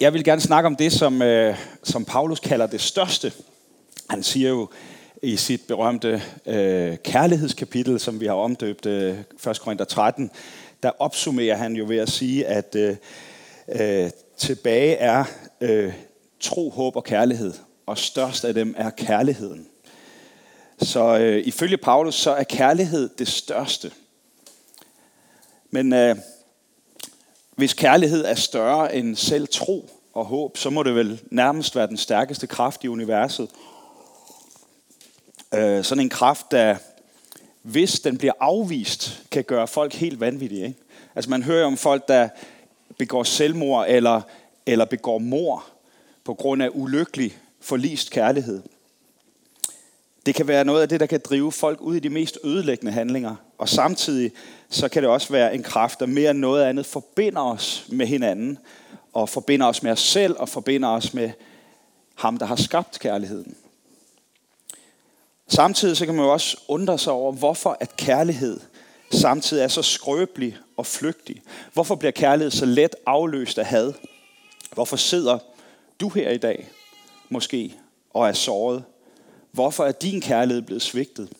jeg vil gerne snakke om det, som, øh, som Paulus kalder det største. Han siger jo i sit berømte øh, kærlighedskapitel, som vi har omdøbt øh, 1. Korinther 13, der opsummerer han jo ved at sige, at øh, øh, tilbage er øh, tro, håb og kærlighed, og størst af dem er kærligheden. Så øh, ifølge Paulus, så er kærlighed det største. Men øh, hvis kærlighed er større end selv tro og håb, så må det vel nærmest være den stærkeste kraft i universet. Øh, sådan en kraft, der hvis den bliver afvist, kan gøre folk helt vanvittige. Ikke? Altså man hører om folk, der begår selvmord eller, eller begår mor på grund af ulykkelig forlist kærlighed. Det kan være noget af det, der kan drive folk ud i de mest ødelæggende handlinger. Og samtidig så kan det også være en kraft, der mere end noget andet forbinder os med hinanden, og forbinder os med os selv, og forbinder os med ham, der har skabt kærligheden. Samtidig så kan man jo også undre sig over, hvorfor at kærlighed samtidig er så skrøbelig og flygtig. Hvorfor bliver kærlighed så let afløst af had? Hvorfor sidder du her i dag, måske, og er såret? Hvorfor er din kærlighed blevet svigtet?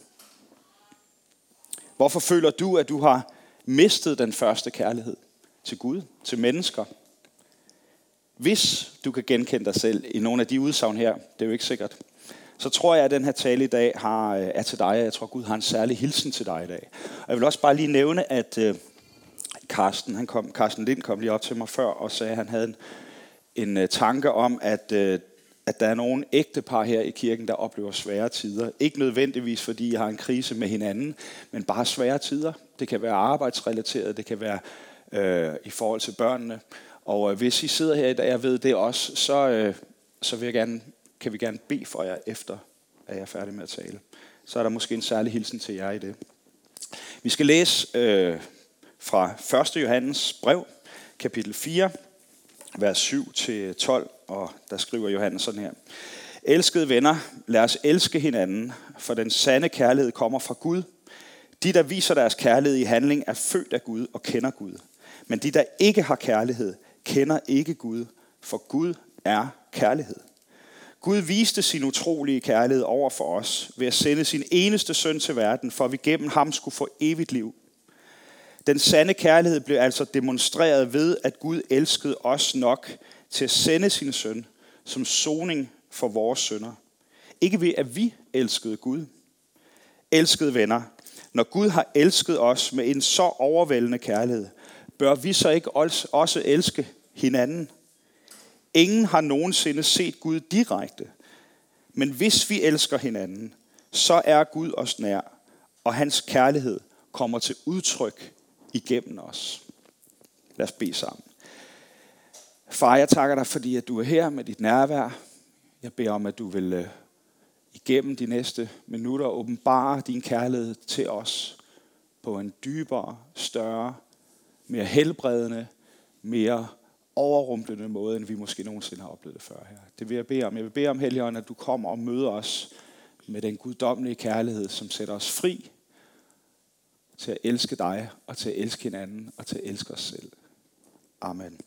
Hvorfor føler du, at du har mistet den første kærlighed til Gud, til mennesker? Hvis du kan genkende dig selv i nogle af de udsagn her, det er jo ikke sikkert, så tror jeg, at den her tale i dag har, øh, er til dig. Jeg tror, Gud har en særlig hilsen til dig i dag. Og jeg vil også bare lige nævne, at øh, uh, Carsten, han kom, Carsten Lind kom lige op til mig før og sagde, at han havde en, en uh, tanke om, at, uh, at der er nogle ægtepar her i kirken, der oplever svære tider. Ikke nødvendigvis, fordi I har en krise med hinanden, men bare svære tider. Det kan være arbejdsrelateret, det kan være øh, i forhold til børnene. Og øh, hvis I sidder her i dag og ved det også, så, øh, så vil jeg gerne kan vi gerne bede for jer efter, at jeg er færdig med at tale. Så er der måske en særlig hilsen til jer i det. Vi skal læse øh, fra 1. Johannes brev, kapitel 4, vers 7-12, og der skriver Johannes sådan her. Elskede venner, lad os elske hinanden, for den sande kærlighed kommer fra Gud. De, der viser deres kærlighed i handling, er født af Gud og kender Gud. Men de, der ikke har kærlighed, kender ikke Gud, for Gud er kærlighed. Gud viste sin utrolige kærlighed over for os ved at sende sin eneste søn til verden, for at vi gennem ham skulle få evigt liv. Den sande kærlighed blev altså demonstreret ved, at Gud elskede os nok til at sende sin søn som soning for vores sønder. Ikke ved, at vi elskede Gud. Elskede venner, når Gud har elsket os med en så overvældende kærlighed, bør vi så ikke også elske hinanden? Ingen har nogensinde set Gud direkte. Men hvis vi elsker hinanden, så er Gud os nær, og hans kærlighed kommer til udtryk igennem os. Lad os bede sammen. Far, jeg takker dig, fordi at du er her med dit nærvær. Jeg beder om, at du vil øh, igennem de næste minutter åbenbare din kærlighed til os på en dybere, større, mere helbredende, mere overrumplende måde, end vi måske nogensinde har oplevet det før her. Det vil jeg bede om. Jeg vil bede om, Helligånd, at du kommer og møder os med den guddommelige kærlighed, som sætter os fri til at elske dig, og til at elske hinanden, og til at elske os selv. Amen.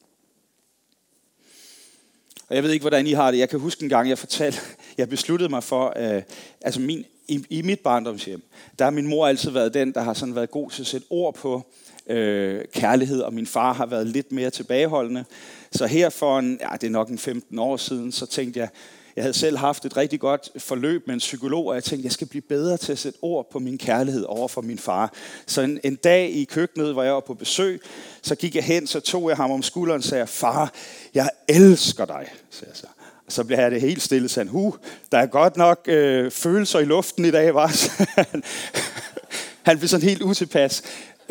Og jeg ved ikke, hvordan I har det. Jeg kan huske en gang, jeg fortalte, jeg besluttede mig for, øh, altså min, i, i mit barndomshjem, der har min mor altid været den, der har sådan været god til at sætte ord på, øh, kærlighed, og min far har været lidt mere tilbageholdende. Så her for en, ja, det er nok en 15 år siden, så tænkte jeg, jeg havde selv haft et rigtig godt forløb med en psykolog, og jeg tænkte, jeg skal blive bedre til at sætte ord på min kærlighed over for min far. Så en, en dag i køkkenet, hvor jeg var på besøg, så gik jeg hen, så tog jeg ham om skulderen og sagde, far, jeg elsker dig, sagde jeg så. Og så blev jeg det helt stille, sagde hu, der er godt nok øh, følelser i luften i dag, var Han blev sådan helt utilpas.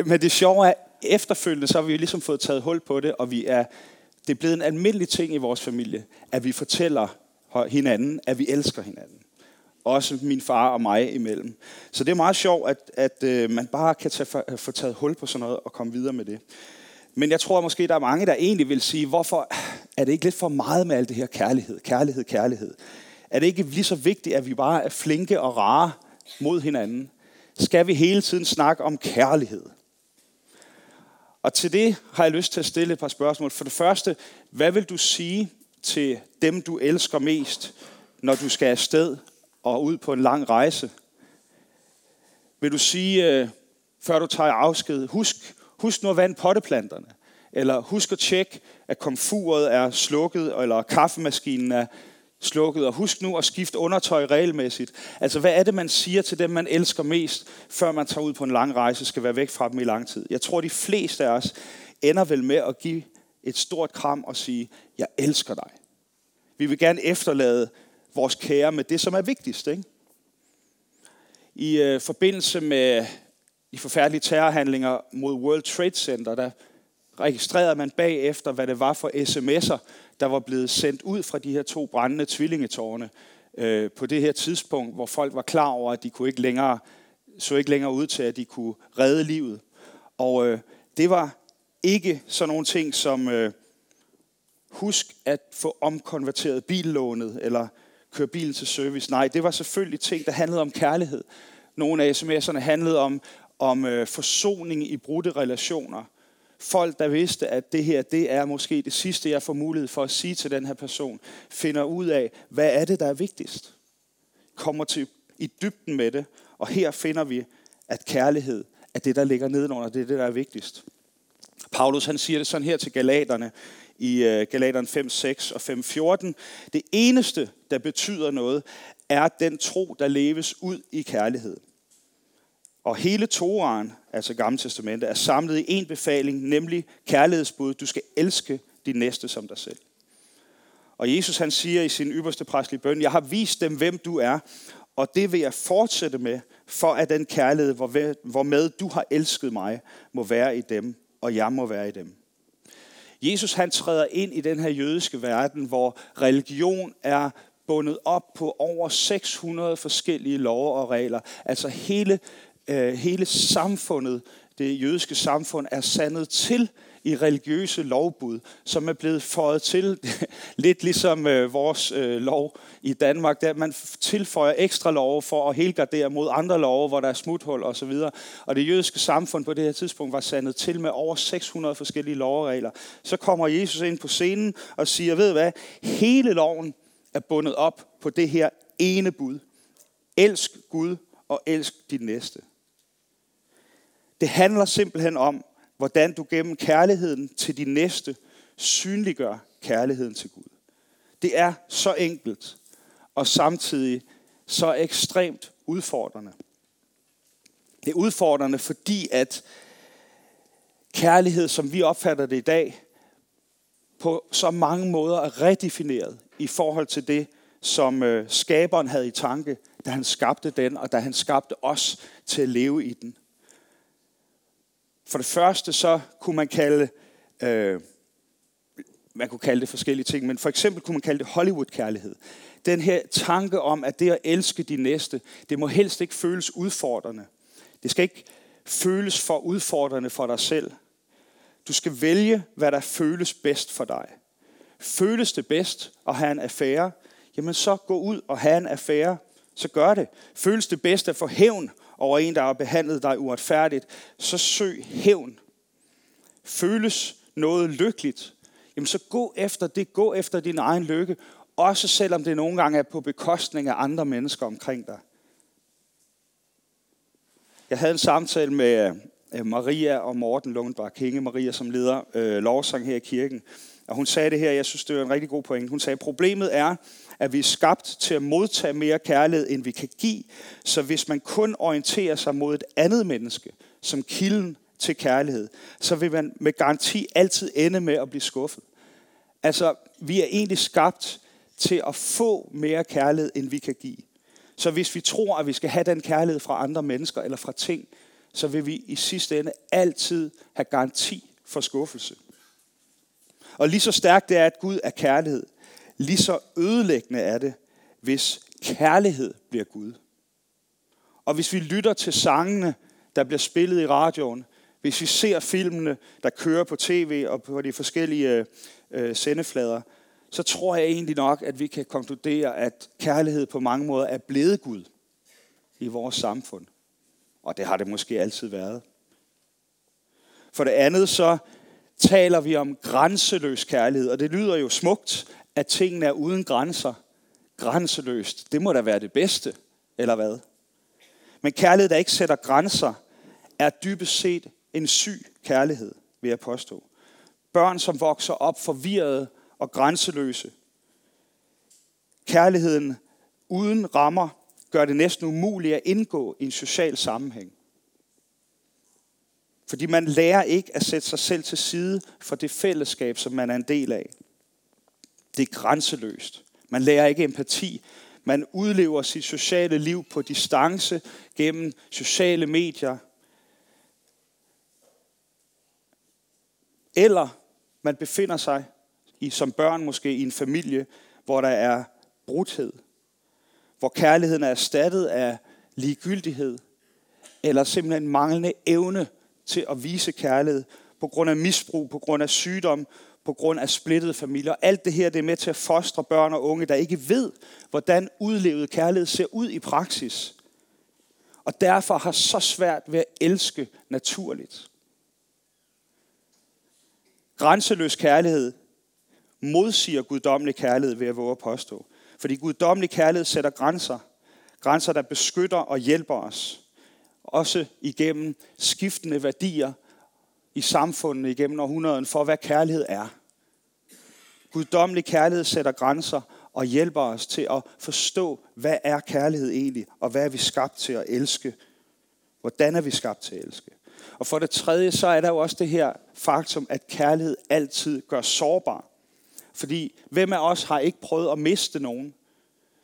Men det sjove er, efterfølgende så har vi ligesom fået taget hul på det, og vi er, det er blevet en almindelig ting i vores familie, at vi fortæller hinanden, at vi elsker hinanden. Også min far og mig imellem. Så det er meget sjovt, at, at øh, man bare kan tage, få taget hul på sådan noget og komme videre med det. Men jeg tror måske, der er mange, der egentlig vil sige, hvorfor er det ikke lidt for meget med alt det her kærlighed, kærlighed, kærlighed? Er det ikke lige så vigtigt, at vi bare er flinke og rare mod hinanden? Skal vi hele tiden snakke om kærlighed? Og til det har jeg lyst til at stille et par spørgsmål. For det første, hvad vil du sige til dem, du elsker mest, når du skal afsted og ud på en lang rejse? Vil du sige, øh, før du tager afsked, husk, husk nu at vande potteplanterne. Eller husk at tjekke, at komfuret er slukket, eller kaffemaskinen er slukket. Og husk nu at skifte undertøj regelmæssigt. Altså, hvad er det, man siger til dem, man elsker mest, før man tager ud på en lang rejse, skal være væk fra dem i lang tid? Jeg tror, de fleste af os ender vel med at give et stort kram og sige, jeg elsker dig. Vi vil gerne efterlade vores kære med det, som er vigtigst. Ikke? I øh, forbindelse med de forfærdelige terrorhandlinger mod World Trade Center, der registrerede man bagefter, hvad det var for sms'er, der var blevet sendt ud fra de her to brændende tvillingetårne øh, på det her tidspunkt, hvor folk var klar over, at de kunne ikke længere, så ikke længere ud til, at de kunne redde livet. Og øh, det var ikke sådan nogle ting som øh, husk at få omkonverteret billånet, eller køre bilen til service. Nej, det var selvfølgelig ting, der handlede om kærlighed. Nogle af sms'erne handlede om, om øh, forsoning i brudte relationer. Folk, der vidste, at det her, det er måske det sidste, jeg får mulighed for at sige til den her person, finder ud af, hvad er det, der er vigtigst. Kommer til i dybden med det, og her finder vi, at kærlighed er det, der ligger nedenunder, det er det, der er vigtigst. Paulus han siger det sådan her til galaterne i øh, Galateren Galaterne 5, 6 og 5, 14. Det eneste, der betyder noget, er den tro, der leves ud i kærlighed. Og hele Toraen, altså Gamle Testamentet, er samlet i en befaling, nemlig kærlighedsbud. Du skal elske din næste som dig selv. Og Jesus han siger i sin ypperste præstlige bøn, jeg har vist dem, hvem du er, og det vil jeg fortsætte med, for at den kærlighed, hvormed du har elsket mig, må være i dem, og jeg må være i dem. Jesus han træder ind i den her jødiske verden, hvor religion er bundet op på over 600 forskellige love og regler. Altså hele øh, hele samfundet, det jødiske samfund, er sandet til i religiøse lovbud, som er blevet føjet til, lidt ligesom øh, vores øh, lov i Danmark, der man tilføjer ekstra love for at helgardere mod andre love, hvor der er smuthul og så videre. Og det jødiske samfund på det her tidspunkt var sandet til med over 600 forskellige lovregler. Så kommer Jesus ind på scenen og siger, ved hvad, hele loven er bundet op på det her ene bud. Elsk Gud og elsk din næste. Det handler simpelthen om, hvordan du gennem kærligheden til din næste synliggør kærligheden til Gud. Det er så enkelt og samtidig så ekstremt udfordrende. Det er udfordrende, fordi at kærlighed, som vi opfatter det i dag, på så mange måder er redefineret i forhold til det, som øh, skaberen havde i tanke, da han skabte den, og da han skabte os til at leve i den. For det første så kunne man kalde, øh, man kunne kalde det forskellige ting, men for eksempel kunne man kalde det Hollywood-kærlighed. Den her tanke om, at det at elske de næste, det må helst ikke føles udfordrende. Det skal ikke føles for udfordrende for dig selv. Du skal vælge, hvad der føles bedst for dig. Føles det bedst at have en affære, jamen så gå ud og have en affære. Så gør det. Føles det bedst at få hævn over en, der har behandlet dig uretfærdigt, så søg hævn. Føles noget lykkeligt, jamen så gå efter det, gå efter din egen lykke, også selvom det nogle gange er på bekostning af andre mennesker omkring dig. Jeg havde en samtale med øh, Maria og Morten Lundbak Hinge, Maria som leder øh, lovsang her i kirken. Og hun sagde det her, jeg synes, det var en rigtig god point. Hun sagde, problemet er, at vi er skabt til at modtage mere kærlighed, end vi kan give. Så hvis man kun orienterer sig mod et andet menneske, som kilden til kærlighed, så vil man med garanti altid ende med at blive skuffet. Altså, vi er egentlig skabt til at få mere kærlighed, end vi kan give. Så hvis vi tror, at vi skal have den kærlighed fra andre mennesker eller fra ting, så vil vi i sidste ende altid have garanti for skuffelse. Og lige så stærkt det er, at Gud er kærlighed, lige så ødelæggende er det, hvis kærlighed bliver Gud. Og hvis vi lytter til sangene, der bliver spillet i radioen, hvis vi ser filmene, der kører på tv og på de forskellige øh, sendeflader, så tror jeg egentlig nok, at vi kan konkludere, at kærlighed på mange måder er blevet Gud i vores samfund. Og det har det måske altid været. For det andet så taler vi om grænseløs kærlighed, og det lyder jo smukt, at tingene er uden grænser. Grænseløst, det må da være det bedste, eller hvad? Men kærlighed, der ikke sætter grænser, er dybest set en syg kærlighed, vil jeg påstå. Børn, som vokser op forvirrede og grænseløse. Kærligheden uden rammer gør det næsten umuligt at indgå i en social sammenhæng. Fordi man lærer ikke at sætte sig selv til side for det fællesskab, som man er en del af. Det er grænseløst. Man lærer ikke empati. Man udlever sit sociale liv på distance gennem sociale medier. Eller man befinder sig i, som børn måske i en familie, hvor der er brudhed. Hvor kærligheden er erstattet af ligegyldighed. Eller simpelthen manglende evne til at vise kærlighed på grund af misbrug, på grund af sygdom, på grund af splittede familier. Alt det her det er med til at fostre børn og unge, der ikke ved, hvordan udlevet kærlighed ser ud i praksis. Og derfor har så svært ved at elske naturligt. Grænseløs kærlighed modsiger guddommelig kærlighed ved at våge at påstå. Fordi guddommelig kærlighed sætter grænser. Grænser, der beskytter og hjælper os. Også igennem skiftende værdier i samfundet igennem århundreden for, hvad kærlighed er. Guddommelig kærlighed sætter grænser og hjælper os til at forstå, hvad er kærlighed egentlig, og hvad er vi skabt til at elske. Hvordan er vi skabt til at elske? Og for det tredje, så er der jo også det her faktum, at kærlighed altid gør sårbar. Fordi hvem af os har ikke prøvet at miste nogen?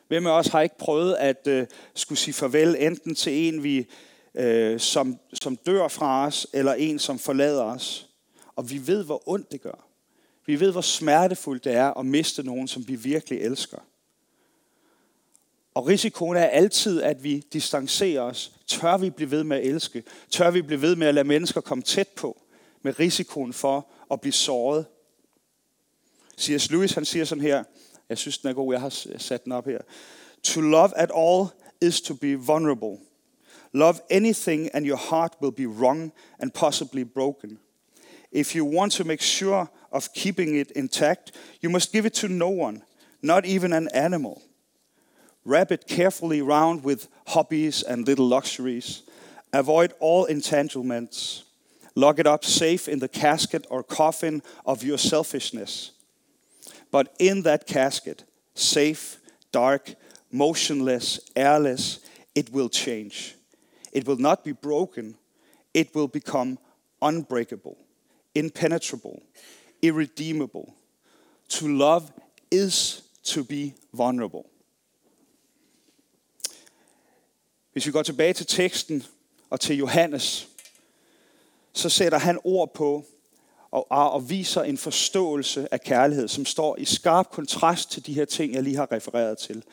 Hvem af os har ikke prøvet at øh, skulle sige farvel enten til en, vi, øh, som, som dør fra os, eller en, som forlader os? Og vi ved, hvor ondt det gør. Vi ved, hvor smertefuldt det er at miste nogen, som vi virkelig elsker. Og risikoen er altid, at vi distancerer os. Tør vi blive ved med at elske? Tør vi blive ved med at lade mennesker komme tæt på? Med risikoen for at blive såret. C.S. Lewis han siger sådan her, jeg synes den er god, jeg har sat den op her. To love at all is to be vulnerable. Love anything and your heart will be wrong and possibly broken. If you want to make sure of keeping it intact, you must give it to no one, not even an animal. Wrap it carefully round with hobbies and little luxuries. Avoid all entanglements. Lock it up safe in the casket or coffin of your selfishness. But in that casket, safe, dark, motionless, airless, it will change. It will not be broken, it will become unbreakable, impenetrable, irredeemable. To love is to be vulnerable. Hvis vi går tilbage til teksten og til Johannes, så sætter han ord på og, og viser en forståelse af kærlighed, som står i skarp kontrast til de her ting, jeg lige har refereret til.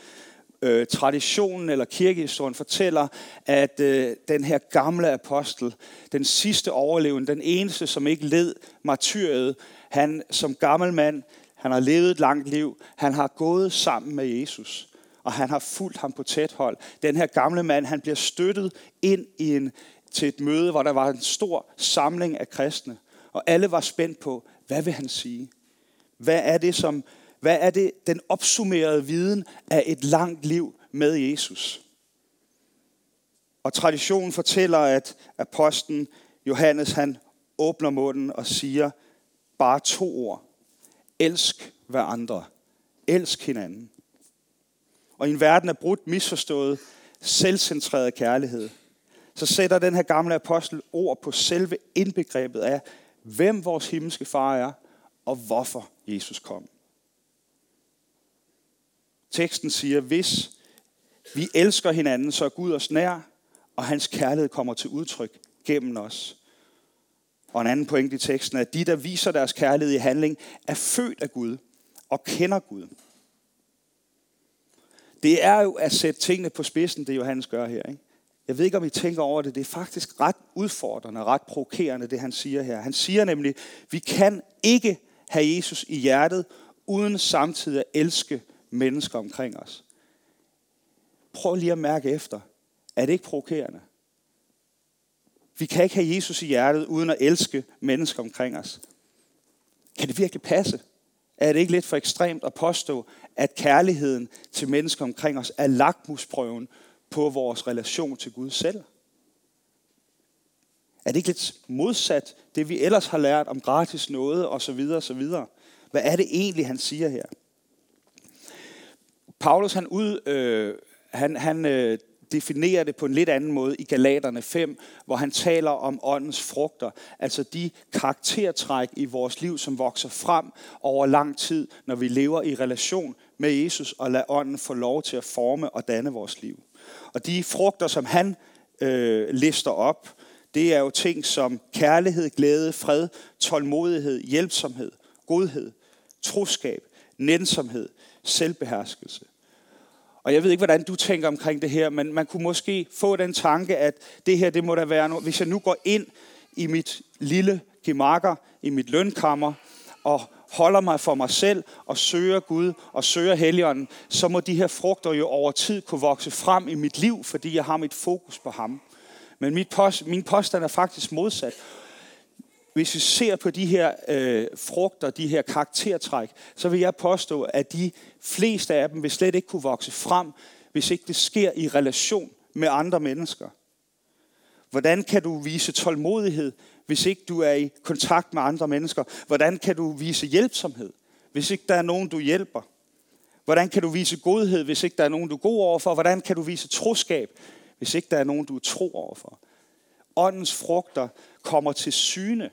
Øh, traditionen eller kirkehistorien fortæller, at øh, den her gamle apostel, den sidste overlevende, den eneste, som ikke led martyriet, han som gammel mand, han har levet et langt liv, han har gået sammen med Jesus og han har fulgt ham på tæt hold. Den her gamle mand, han bliver støttet ind i en, til et møde, hvor der var en stor samling af kristne. Og alle var spændt på, hvad vil han sige? Hvad er det, som, hvad er det den opsummerede viden af et langt liv med Jesus? Og traditionen fortæller, at apostlen Johannes, han åbner munden og siger bare to ord. Elsk hver andre. Elsk hinanden. Og i en verden af brudt, misforstået, selvcentreret kærlighed, så sætter den her gamle apostel ord på selve indbegrebet af, hvem vores himmelske far er, og hvorfor Jesus kom. Teksten siger, hvis vi elsker hinanden, så er Gud os nær, og hans kærlighed kommer til udtryk gennem os. Og en anden pointe i teksten er, at de, der viser deres kærlighed i handling, er født af Gud og kender Gud. Det er jo at sætte tingene på spidsen, det Johannes gør her. Ikke? Jeg ved ikke, om I tænker over det. Det er faktisk ret udfordrende, ret provokerende, det han siger her. Han siger nemlig, vi kan ikke have Jesus i hjertet, uden samtidig at elske mennesker omkring os. Prøv lige at mærke efter. Er det ikke provokerende? Vi kan ikke have Jesus i hjertet, uden at elske mennesker omkring os. Kan det virkelig passe? Er det ikke lidt for ekstremt at påstå, at kærligheden til mennesker omkring os er lakmusprøven på vores relation til Gud selv? Er det ikke lidt modsat det, vi ellers har lært om gratis noget og så videre og så videre? Hvad er det egentlig, han siger her? Paulus han, ud, øh, han, han øh, definerer det på en lidt anden måde i Galaterne 5, hvor han taler om åndens frugter, altså de karaktertræk i vores liv, som vokser frem over lang tid, når vi lever i relation med Jesus og lader ånden få lov til at forme og danne vores liv. Og de frugter, som han øh, lister op, det er jo ting som kærlighed, glæde, fred, tålmodighed, hjælpsomhed, godhed, troskab, nænsomhed, selvbeherskelse. Og jeg ved ikke, hvordan du tænker omkring det her, men man kunne måske få den tanke, at det her, det må da være noget. Hvis jeg nu går ind i mit lille gemakker, i mit lønkammer, og holder mig for mig selv og søger Gud og søger Helligånden, så må de her frugter jo over tid kunne vokse frem i mit liv, fordi jeg har mit fokus på ham. Men mit post, min påstand er faktisk modsat. Hvis vi ser på de her øh, frugter, de her karaktertræk, så vil jeg påstå, at de fleste af dem vil slet ikke kunne vokse frem, hvis ikke det sker i relation med andre mennesker. Hvordan kan du vise tålmodighed, hvis ikke du er i kontakt med andre mennesker? Hvordan kan du vise hjælpsomhed, hvis ikke der er nogen, du hjælper? Hvordan kan du vise godhed, hvis ikke der er nogen, du er god overfor? Hvordan kan du vise troskab, hvis ikke der er nogen, du er tro overfor? Åndens frugter kommer til syne,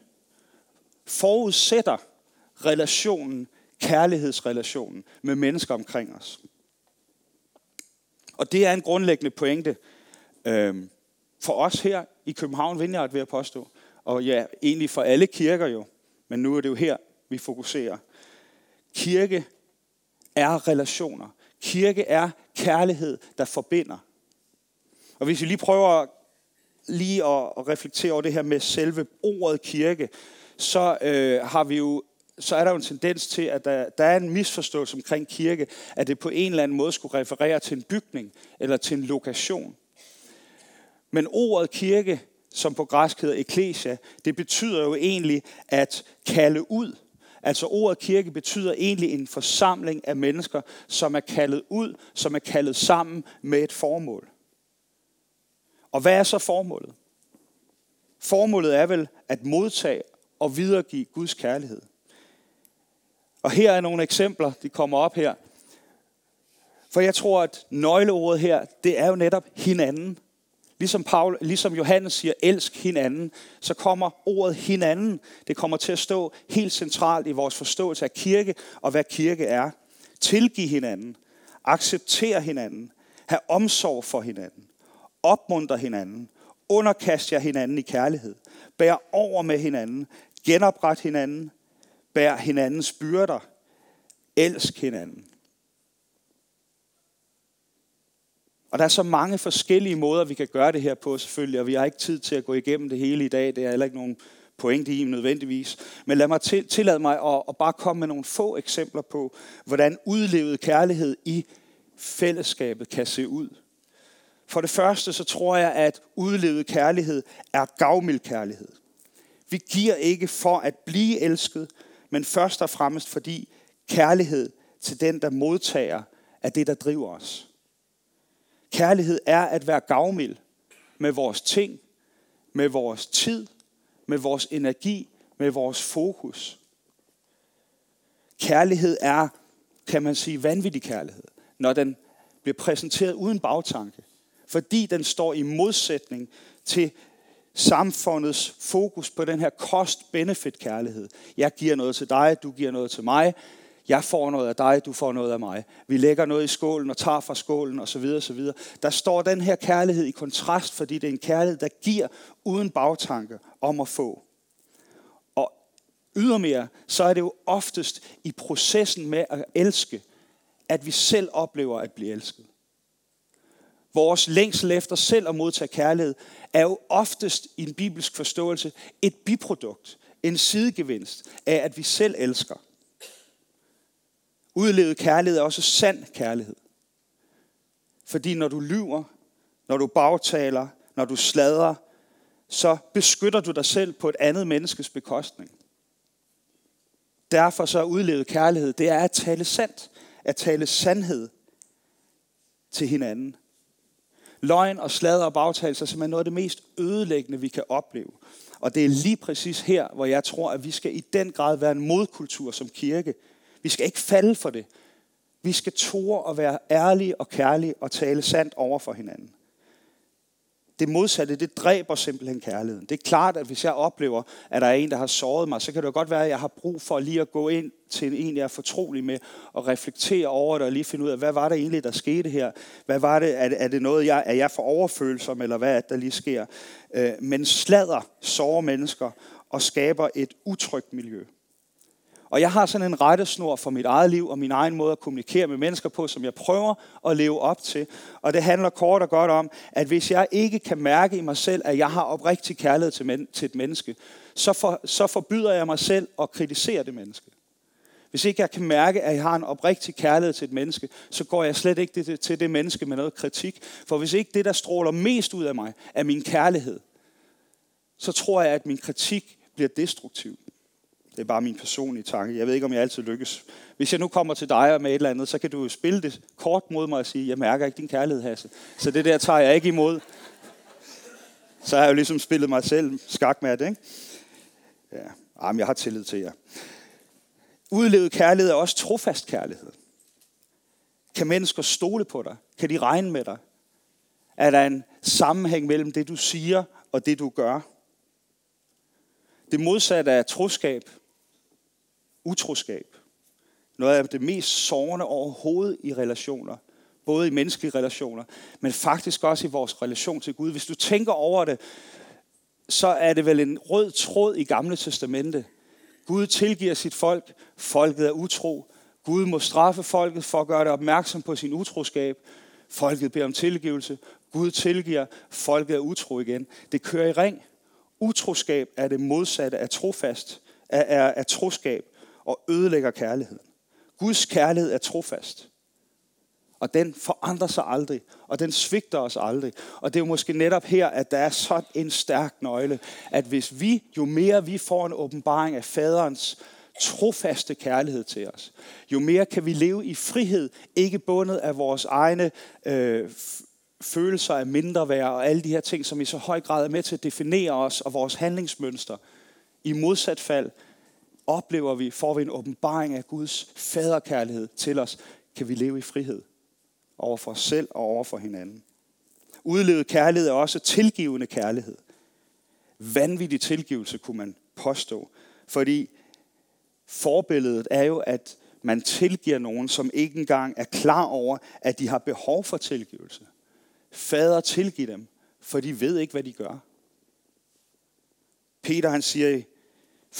forudsætter relationen, kærlighedsrelationen med mennesker omkring os. Og det er en grundlæggende pointe øh, for os her i København Vineyard, vil jeg påstå. Og ja, egentlig for alle kirker jo, men nu er det jo her, vi fokuserer. Kirke er relationer. Kirke er kærlighed, der forbinder. Og hvis vi lige prøver lige at reflektere over det her med selve ordet kirke, så øh, har vi jo så er der jo en tendens til, at der, der er en misforståelse omkring kirke, at det på en eller anden måde skulle referere til en bygning eller til en lokation. Men ordet kirke, som på græsk hedder eklesia, det betyder jo egentlig at kalde ud. Altså ordet kirke betyder egentlig en forsamling af mennesker, som er kaldet ud, som er kaldet sammen med et formål. Og hvad er så formålet? Formålet er vel at modtage og videregive Guds kærlighed. Og her er nogle eksempler, de kommer op her. For jeg tror, at nøgleordet her, det er jo netop hinanden. Ligesom, Paul, ligesom Johannes siger, elsk hinanden, så kommer ordet hinanden. Det kommer til at stå helt centralt i vores forståelse af kirke og hvad kirke er. Tilgive hinanden. Acceptere hinanden. Have omsorg for hinanden. Opmuntre hinanden. Underkast jer hinanden i kærlighed. Bær over med hinanden. Genopret hinanden. Bær hinandens byrder. Elsk hinanden. Og der er så mange forskellige måder, vi kan gøre det her på selvfølgelig, og vi har ikke tid til at gå igennem det hele i dag. Det er heller ikke nogen pointe i nødvendigvis. Men lad mig til, tillade mig at, at bare komme med nogle få eksempler på, hvordan udlevet kærlighed i fællesskabet kan se ud. For det første så tror jeg, at udlevet kærlighed er gavmild kærlighed. Vi giver ikke for at blive elsket, men først og fremmest fordi kærlighed til den, der modtager, er det, der driver os. Kærlighed er at være gavmild med vores ting, med vores tid, med vores energi, med vores fokus. Kærlighed er, kan man sige, vanvittig kærlighed, når den bliver præsenteret uden bagtanke. Fordi den står i modsætning til samfundets fokus på den her cost-benefit-kærlighed. Jeg giver noget til dig, du giver noget til mig. Jeg får noget af dig, du får noget af mig. Vi lægger noget i skålen og tager fra skålen osv. osv. Der står den her kærlighed i kontrast, fordi det er en kærlighed, der giver uden bagtanke om at få. Og ydermere, så er det jo oftest i processen med at elske, at vi selv oplever at blive elsket. Vores længsel efter selv at modtage kærlighed er jo oftest i en bibelsk forståelse et biprodukt, en sidegevinst af, at vi selv elsker. Udlevet kærlighed er også sand kærlighed. Fordi når du lyver, når du bagtaler, når du slader, så beskytter du dig selv på et andet menneskes bekostning. Derfor så er udlevet kærlighed, det er at tale sandt, at tale sandhed til hinanden. Løgn og sladder og bagtagelser er simpelthen noget af det mest ødelæggende, vi kan opleve. Og det er lige præcis her, hvor jeg tror, at vi skal i den grad være en modkultur som kirke. Vi skal ikke falde for det. Vi skal tåre at være ærlige og kærlige og tale sandt over for hinanden. Det modsatte, det dræber simpelthen kærligheden. Det er klart, at hvis jeg oplever, at der er en, der har såret mig, så kan det jo godt være, at jeg har brug for lige at gå ind til en, jeg er fortrolig med, og reflektere over det, og lige finde ud af, hvad var det egentlig, der skete her? Hvad var det? Er det, er det noget, jeg, er jeg for overfølsom, eller hvad er det, der lige sker? Øh, men slader sårer mennesker og skaber et utrygt miljø. Og jeg har sådan en rettesnor for mit eget liv og min egen måde at kommunikere med mennesker på, som jeg prøver at leve op til. Og det handler kort og godt om, at hvis jeg ikke kan mærke i mig selv, at jeg har oprigtig kærlighed til, men- til et menneske, så, for, så forbyder jeg mig selv at kritisere det menneske. Hvis ikke jeg kan mærke, at jeg har en oprigtig kærlighed til et menneske, så går jeg slet ikke til det menneske med noget kritik. For hvis ikke det, der stråler mest ud af mig, er min kærlighed, så tror jeg, at min kritik bliver destruktiv. Det er bare min personlige tanke. Jeg ved ikke, om jeg altid lykkes. Hvis jeg nu kommer til dig med et eller andet, så kan du jo spille det kort mod mig og sige, jeg mærker ikke din kærlighed, Hasse. Så det der tager jeg ikke imod. Så har jeg jo ligesom spillet mig selv skak med det, ikke? Ja, Jamen, jeg har tillid til jer. Udlevet kærlighed er også trofast kærlighed. Kan mennesker stole på dig? Kan de regne med dig? Er der en sammenhæng mellem det, du siger og det, du gør? Det modsatte af troskab utroskab. Noget af det mest sårende overhovedet i relationer. Både i menneskelige relationer, men faktisk også i vores relation til Gud. Hvis du tænker over det, så er det vel en rød tråd i Gamle Testamente. Gud tilgiver sit folk, folket er utro. Gud må straffe folket for at gøre det opmærksom på sin utroskab. Folket beder om tilgivelse. Gud tilgiver, folket er utro igen. Det kører i ring. Utroskab er det modsatte af trofast, af, af, af troskab og ødelægger kærligheden. Guds kærlighed er trofast. Og den forandrer sig aldrig, og den svigter os aldrig. Og det er jo måske netop her, at der er sådan en stærk nøgle, at hvis vi, jo mere vi får en åbenbaring af faderens trofaste kærlighed til os, jo mere kan vi leve i frihed, ikke bundet af vores egne øh, følelser af mindre værd og alle de her ting, som i så høj grad er med til at definere os og vores handlingsmønster. I modsat fald, oplever vi, får vi en åbenbaring af Guds faderkærlighed til os, kan vi leve i frihed over for os selv og over for hinanden. Udlevet kærlighed er også tilgivende kærlighed. Vanvittig tilgivelse kunne man påstå, fordi forbilledet er jo, at man tilgiver nogen, som ikke engang er klar over, at de har behov for tilgivelse. Fader tilgiv dem, for de ved ikke, hvad de gør. Peter han siger i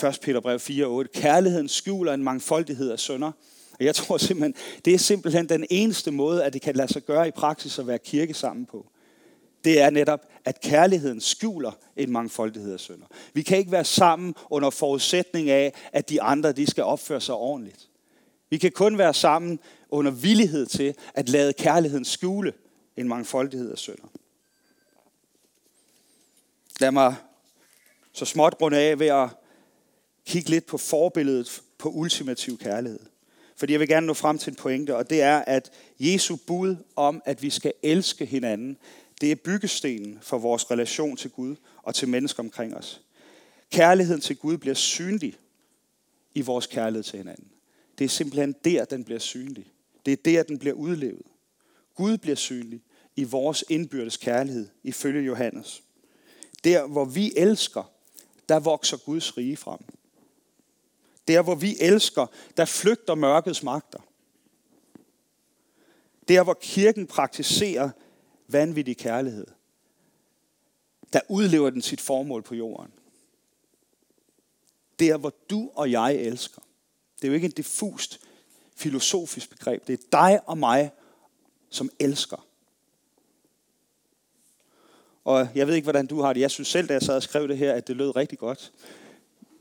1. Peter brev 4.8. Kærligheden skjuler en mangfoldighed af sønder. Og jeg tror simpelthen, det er simpelthen den eneste måde, at det kan lade sig gøre i praksis at være kirke sammen på. Det er netop, at kærligheden skjuler en mangfoldighed af sønder. Vi kan ikke være sammen under forudsætning af, at de andre de skal opføre sig ordentligt. Vi kan kun være sammen under villighed til at lade kærligheden skjule en mangfoldighed af sønder. Lad mig så småt runde af ved at kigge lidt på forbilledet på ultimativ kærlighed. Fordi jeg vil gerne nå frem til en pointe, og det er, at Jesu bud om, at vi skal elske hinanden, det er byggestenen for vores relation til Gud og til mennesker omkring os. Kærligheden til Gud bliver synlig i vores kærlighed til hinanden. Det er simpelthen der, den bliver synlig. Det er der, den bliver udlevet. Gud bliver synlig i vores indbyrdes kærlighed, ifølge Johannes. Der, hvor vi elsker, der vokser Guds rige frem. Der, hvor vi elsker, der flygter mørkets magter. Der, hvor kirken praktiserer vanvittig kærlighed, der udlever den sit formål på jorden. Der, hvor du og jeg elsker. Det er jo ikke en diffust filosofisk begreb. Det er dig og mig, som elsker. Og jeg ved ikke, hvordan du har det. Jeg synes selv, da jeg sad og skrev det her, at det lød rigtig godt.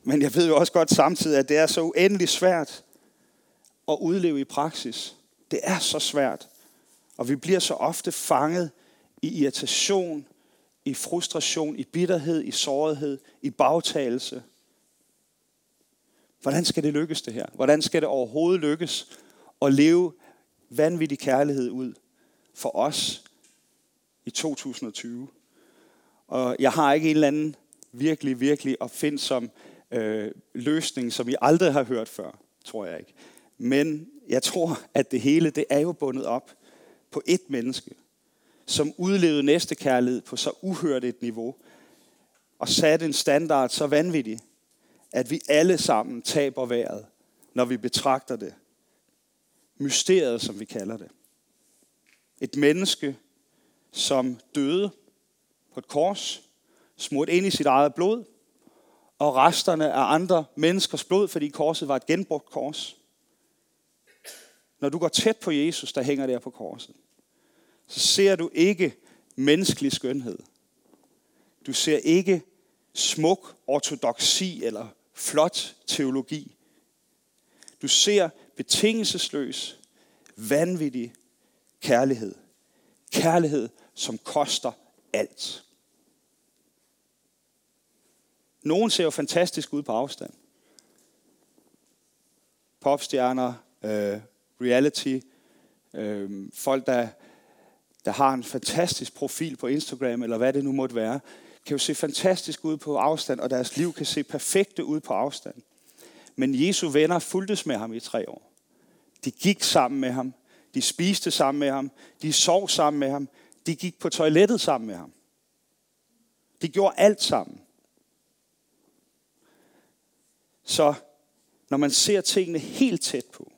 Men jeg ved jo også godt samtidig, at det er så uendelig svært at udleve i praksis. Det er så svært. Og vi bliver så ofte fanget i irritation, i frustration, i bitterhed, i sårighed, i bagtagelse. Hvordan skal det lykkes det her? Hvordan skal det overhovedet lykkes at leve vanvittig kærlighed ud for os i 2020? Og jeg har ikke en eller anden virkelig, virkelig opfindsom øh, løsning, som vi aldrig har hørt før, tror jeg ikke. Men jeg tror, at det hele, det er jo bundet op på et menneske, som udlevede næste kærlighed på så uhørt et niveau, og satte en standard så vanvittig, at vi alle sammen taber vejret, når vi betragter det. Mysteriet, som vi kalder det. Et menneske, som døde på et kors, smurt ind i sit eget blod, og resterne af andre menneskers blod, fordi korset var et genbrugt kors. Når du går tæt på Jesus, der hænger der på korset, så ser du ikke menneskelig skønhed. Du ser ikke smuk ortodoksi eller flot teologi. Du ser betingelsesløs, vanvittig kærlighed. Kærlighed, som koster alt. Nogen ser jo fantastisk ud på afstand. Popstjerner, øh, reality, øh, folk, der, der har en fantastisk profil på Instagram, eller hvad det nu måtte være, kan jo se fantastisk ud på afstand, og deres liv kan se perfekte ud på afstand. Men Jesu venner fuldtes med ham i tre år. De gik sammen med ham. De spiste sammen med ham. De sov sammen med ham. De gik på toilettet sammen med ham. De gjorde alt sammen. Så når man ser tingene helt tæt på,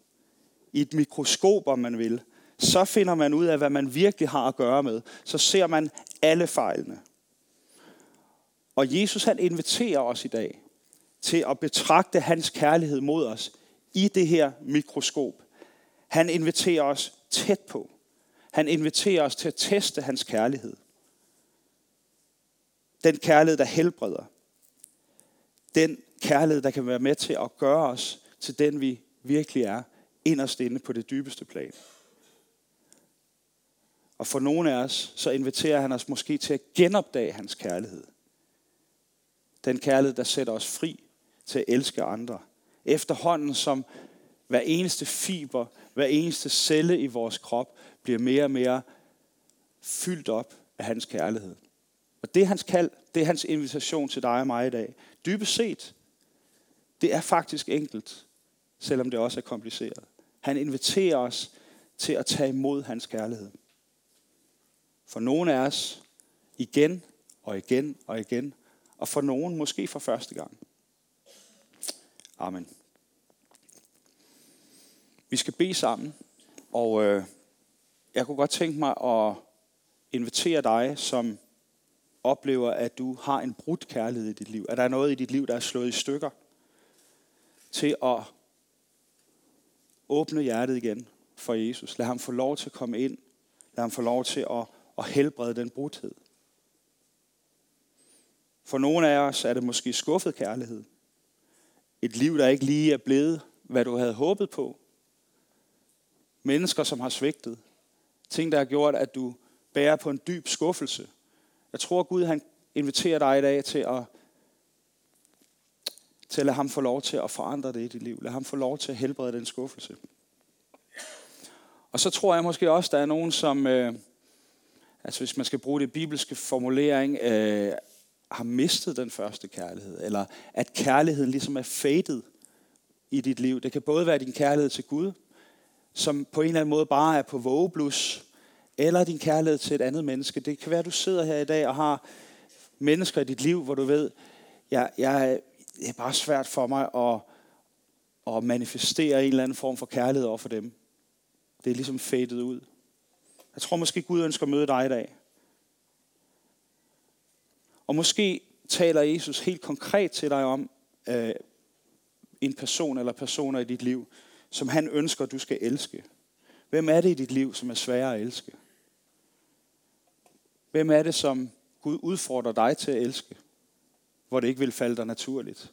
i et mikroskop, om man vil, så finder man ud af, hvad man virkelig har at gøre med. Så ser man alle fejlene. Og Jesus han inviterer os i dag til at betragte hans kærlighed mod os i det her mikroskop. Han inviterer os tæt på. Han inviterer os til at teste hans kærlighed. Den kærlighed, der helbreder. Den kærlighed, der kan være med til at gøre os til den, vi virkelig er, inderst inde på det dybeste plan. Og for nogle af os, så inviterer han os måske til at genopdage hans kærlighed. Den kærlighed, der sætter os fri til at elske andre. Efterhånden som hver eneste fiber, hver eneste celle i vores krop bliver mere og mere fyldt op af hans kærlighed. Og det er hans kald, det er hans invitation til dig og mig i dag. Dybest set, det er faktisk enkelt, selvom det også er kompliceret. Han inviterer os til at tage imod hans kærlighed. For nogle af os igen og igen og igen, og for nogen måske for første gang. Amen. Vi skal bede sammen, og øh, jeg kunne godt tænke mig at invitere dig, som oplever, at du har en brudt kærlighed i dit liv. At der er noget i dit liv, der er slået i stykker. Til at åbne hjertet igen for Jesus. Lad ham få lov til at komme ind. Lad ham få lov til at, at helbrede den brudhed. For nogle af os er det måske skuffet kærlighed. Et liv, der ikke lige er blevet, hvad du havde håbet på. Mennesker, som har svigtet. Ting, der har gjort, at du bærer på en dyb skuffelse. Jeg tror, Gud han inviterer dig i dag til at, til at lade ham få lov til at forandre det i dit liv. Lad ham få lov til at helbrede den skuffelse. Og så tror jeg måske også, der er nogen, som, øh, altså hvis man skal bruge det bibelske formulering, øh, har mistet den første kærlighed, eller at kærligheden ligesom er faded i dit liv. Det kan både være din kærlighed til Gud, som på en eller anden måde bare er på vågeblus, eller din kærlighed til et andet menneske. Det kan være, at du sidder her i dag og har mennesker i dit liv, hvor du ved, jeg, jeg, det er bare svært for mig at, at manifestere en eller anden form for kærlighed over for dem. Det er ligesom fadet ud. Jeg tror måske, Gud ønsker at møde dig i dag. Og måske taler Jesus helt konkret til dig om øh, en person eller personer i dit liv, som han ønsker, du skal elske. Hvem er det i dit liv, som er sværere at elske? Hvem er det, som Gud udfordrer dig til at elske, hvor det ikke vil falde dig naturligt?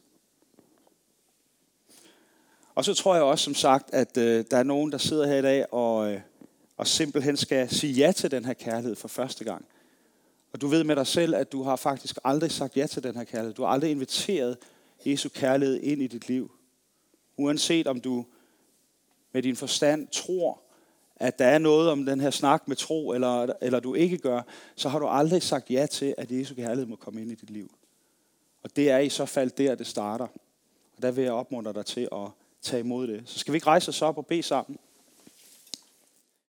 Og så tror jeg også, som sagt, at øh, der er nogen, der sidder her i dag og, øh, og simpelthen skal sige ja til den her kærlighed for første gang. Og du ved med dig selv, at du har faktisk aldrig sagt ja til den her kærlighed. Du har aldrig inviteret Jesu kærlighed ind i dit liv. Uanset om du med din forstand tror, at der er noget om den her snak med tro, eller, eller du ikke gør, så har du aldrig sagt ja til, at Jesu kærlighed må komme ind i dit liv. Og det er i så fald der, det starter. Og der vil jeg opmuntre dig til at tage imod det. Så skal vi ikke rejse os op og bede sammen?